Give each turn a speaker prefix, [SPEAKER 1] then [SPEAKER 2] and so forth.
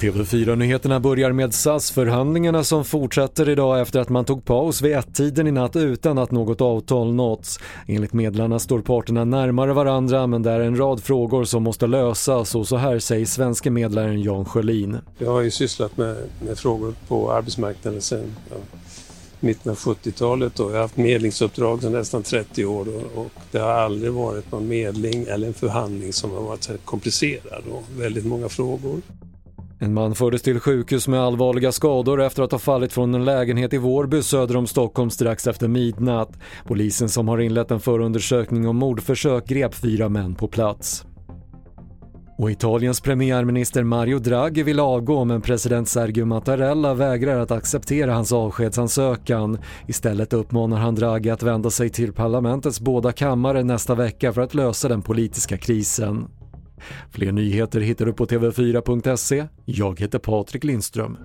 [SPEAKER 1] TV4-nyheterna börjar med SAS-förhandlingarna som fortsätter idag efter att man tog paus vid ett-tiden i natt utan att något avtal nåtts. Enligt medlarna står parterna närmare varandra men det är en rad frågor som måste lösas och så här säger svenske medlaren Jan Sjölin.
[SPEAKER 2] Jag har ju sysslat med, med frågor på arbetsmarknaden sedan ja, mitten av 70-talet jag har haft medlingsuppdrag sedan nästan 30 år och, och det har aldrig varit någon medling eller en förhandling som har varit så komplicerad och väldigt många frågor.
[SPEAKER 1] En man fördes till sjukhus med allvarliga skador efter att ha fallit från en lägenhet i Vårby söder om Stockholm strax efter midnatt. Polisen som har inlett en förundersökning om mordförsök grep fyra män på plats. Och Italiens premiärminister Mario Draghi vill avgå men president Sergio Mattarella vägrar att acceptera hans avskedsansökan. Istället uppmanar han Draghi att vända sig till parlamentets båda kammare nästa vecka för att lösa den politiska krisen. Fler nyheter hittar du på tv4.se. Jag heter Patrik Lindström.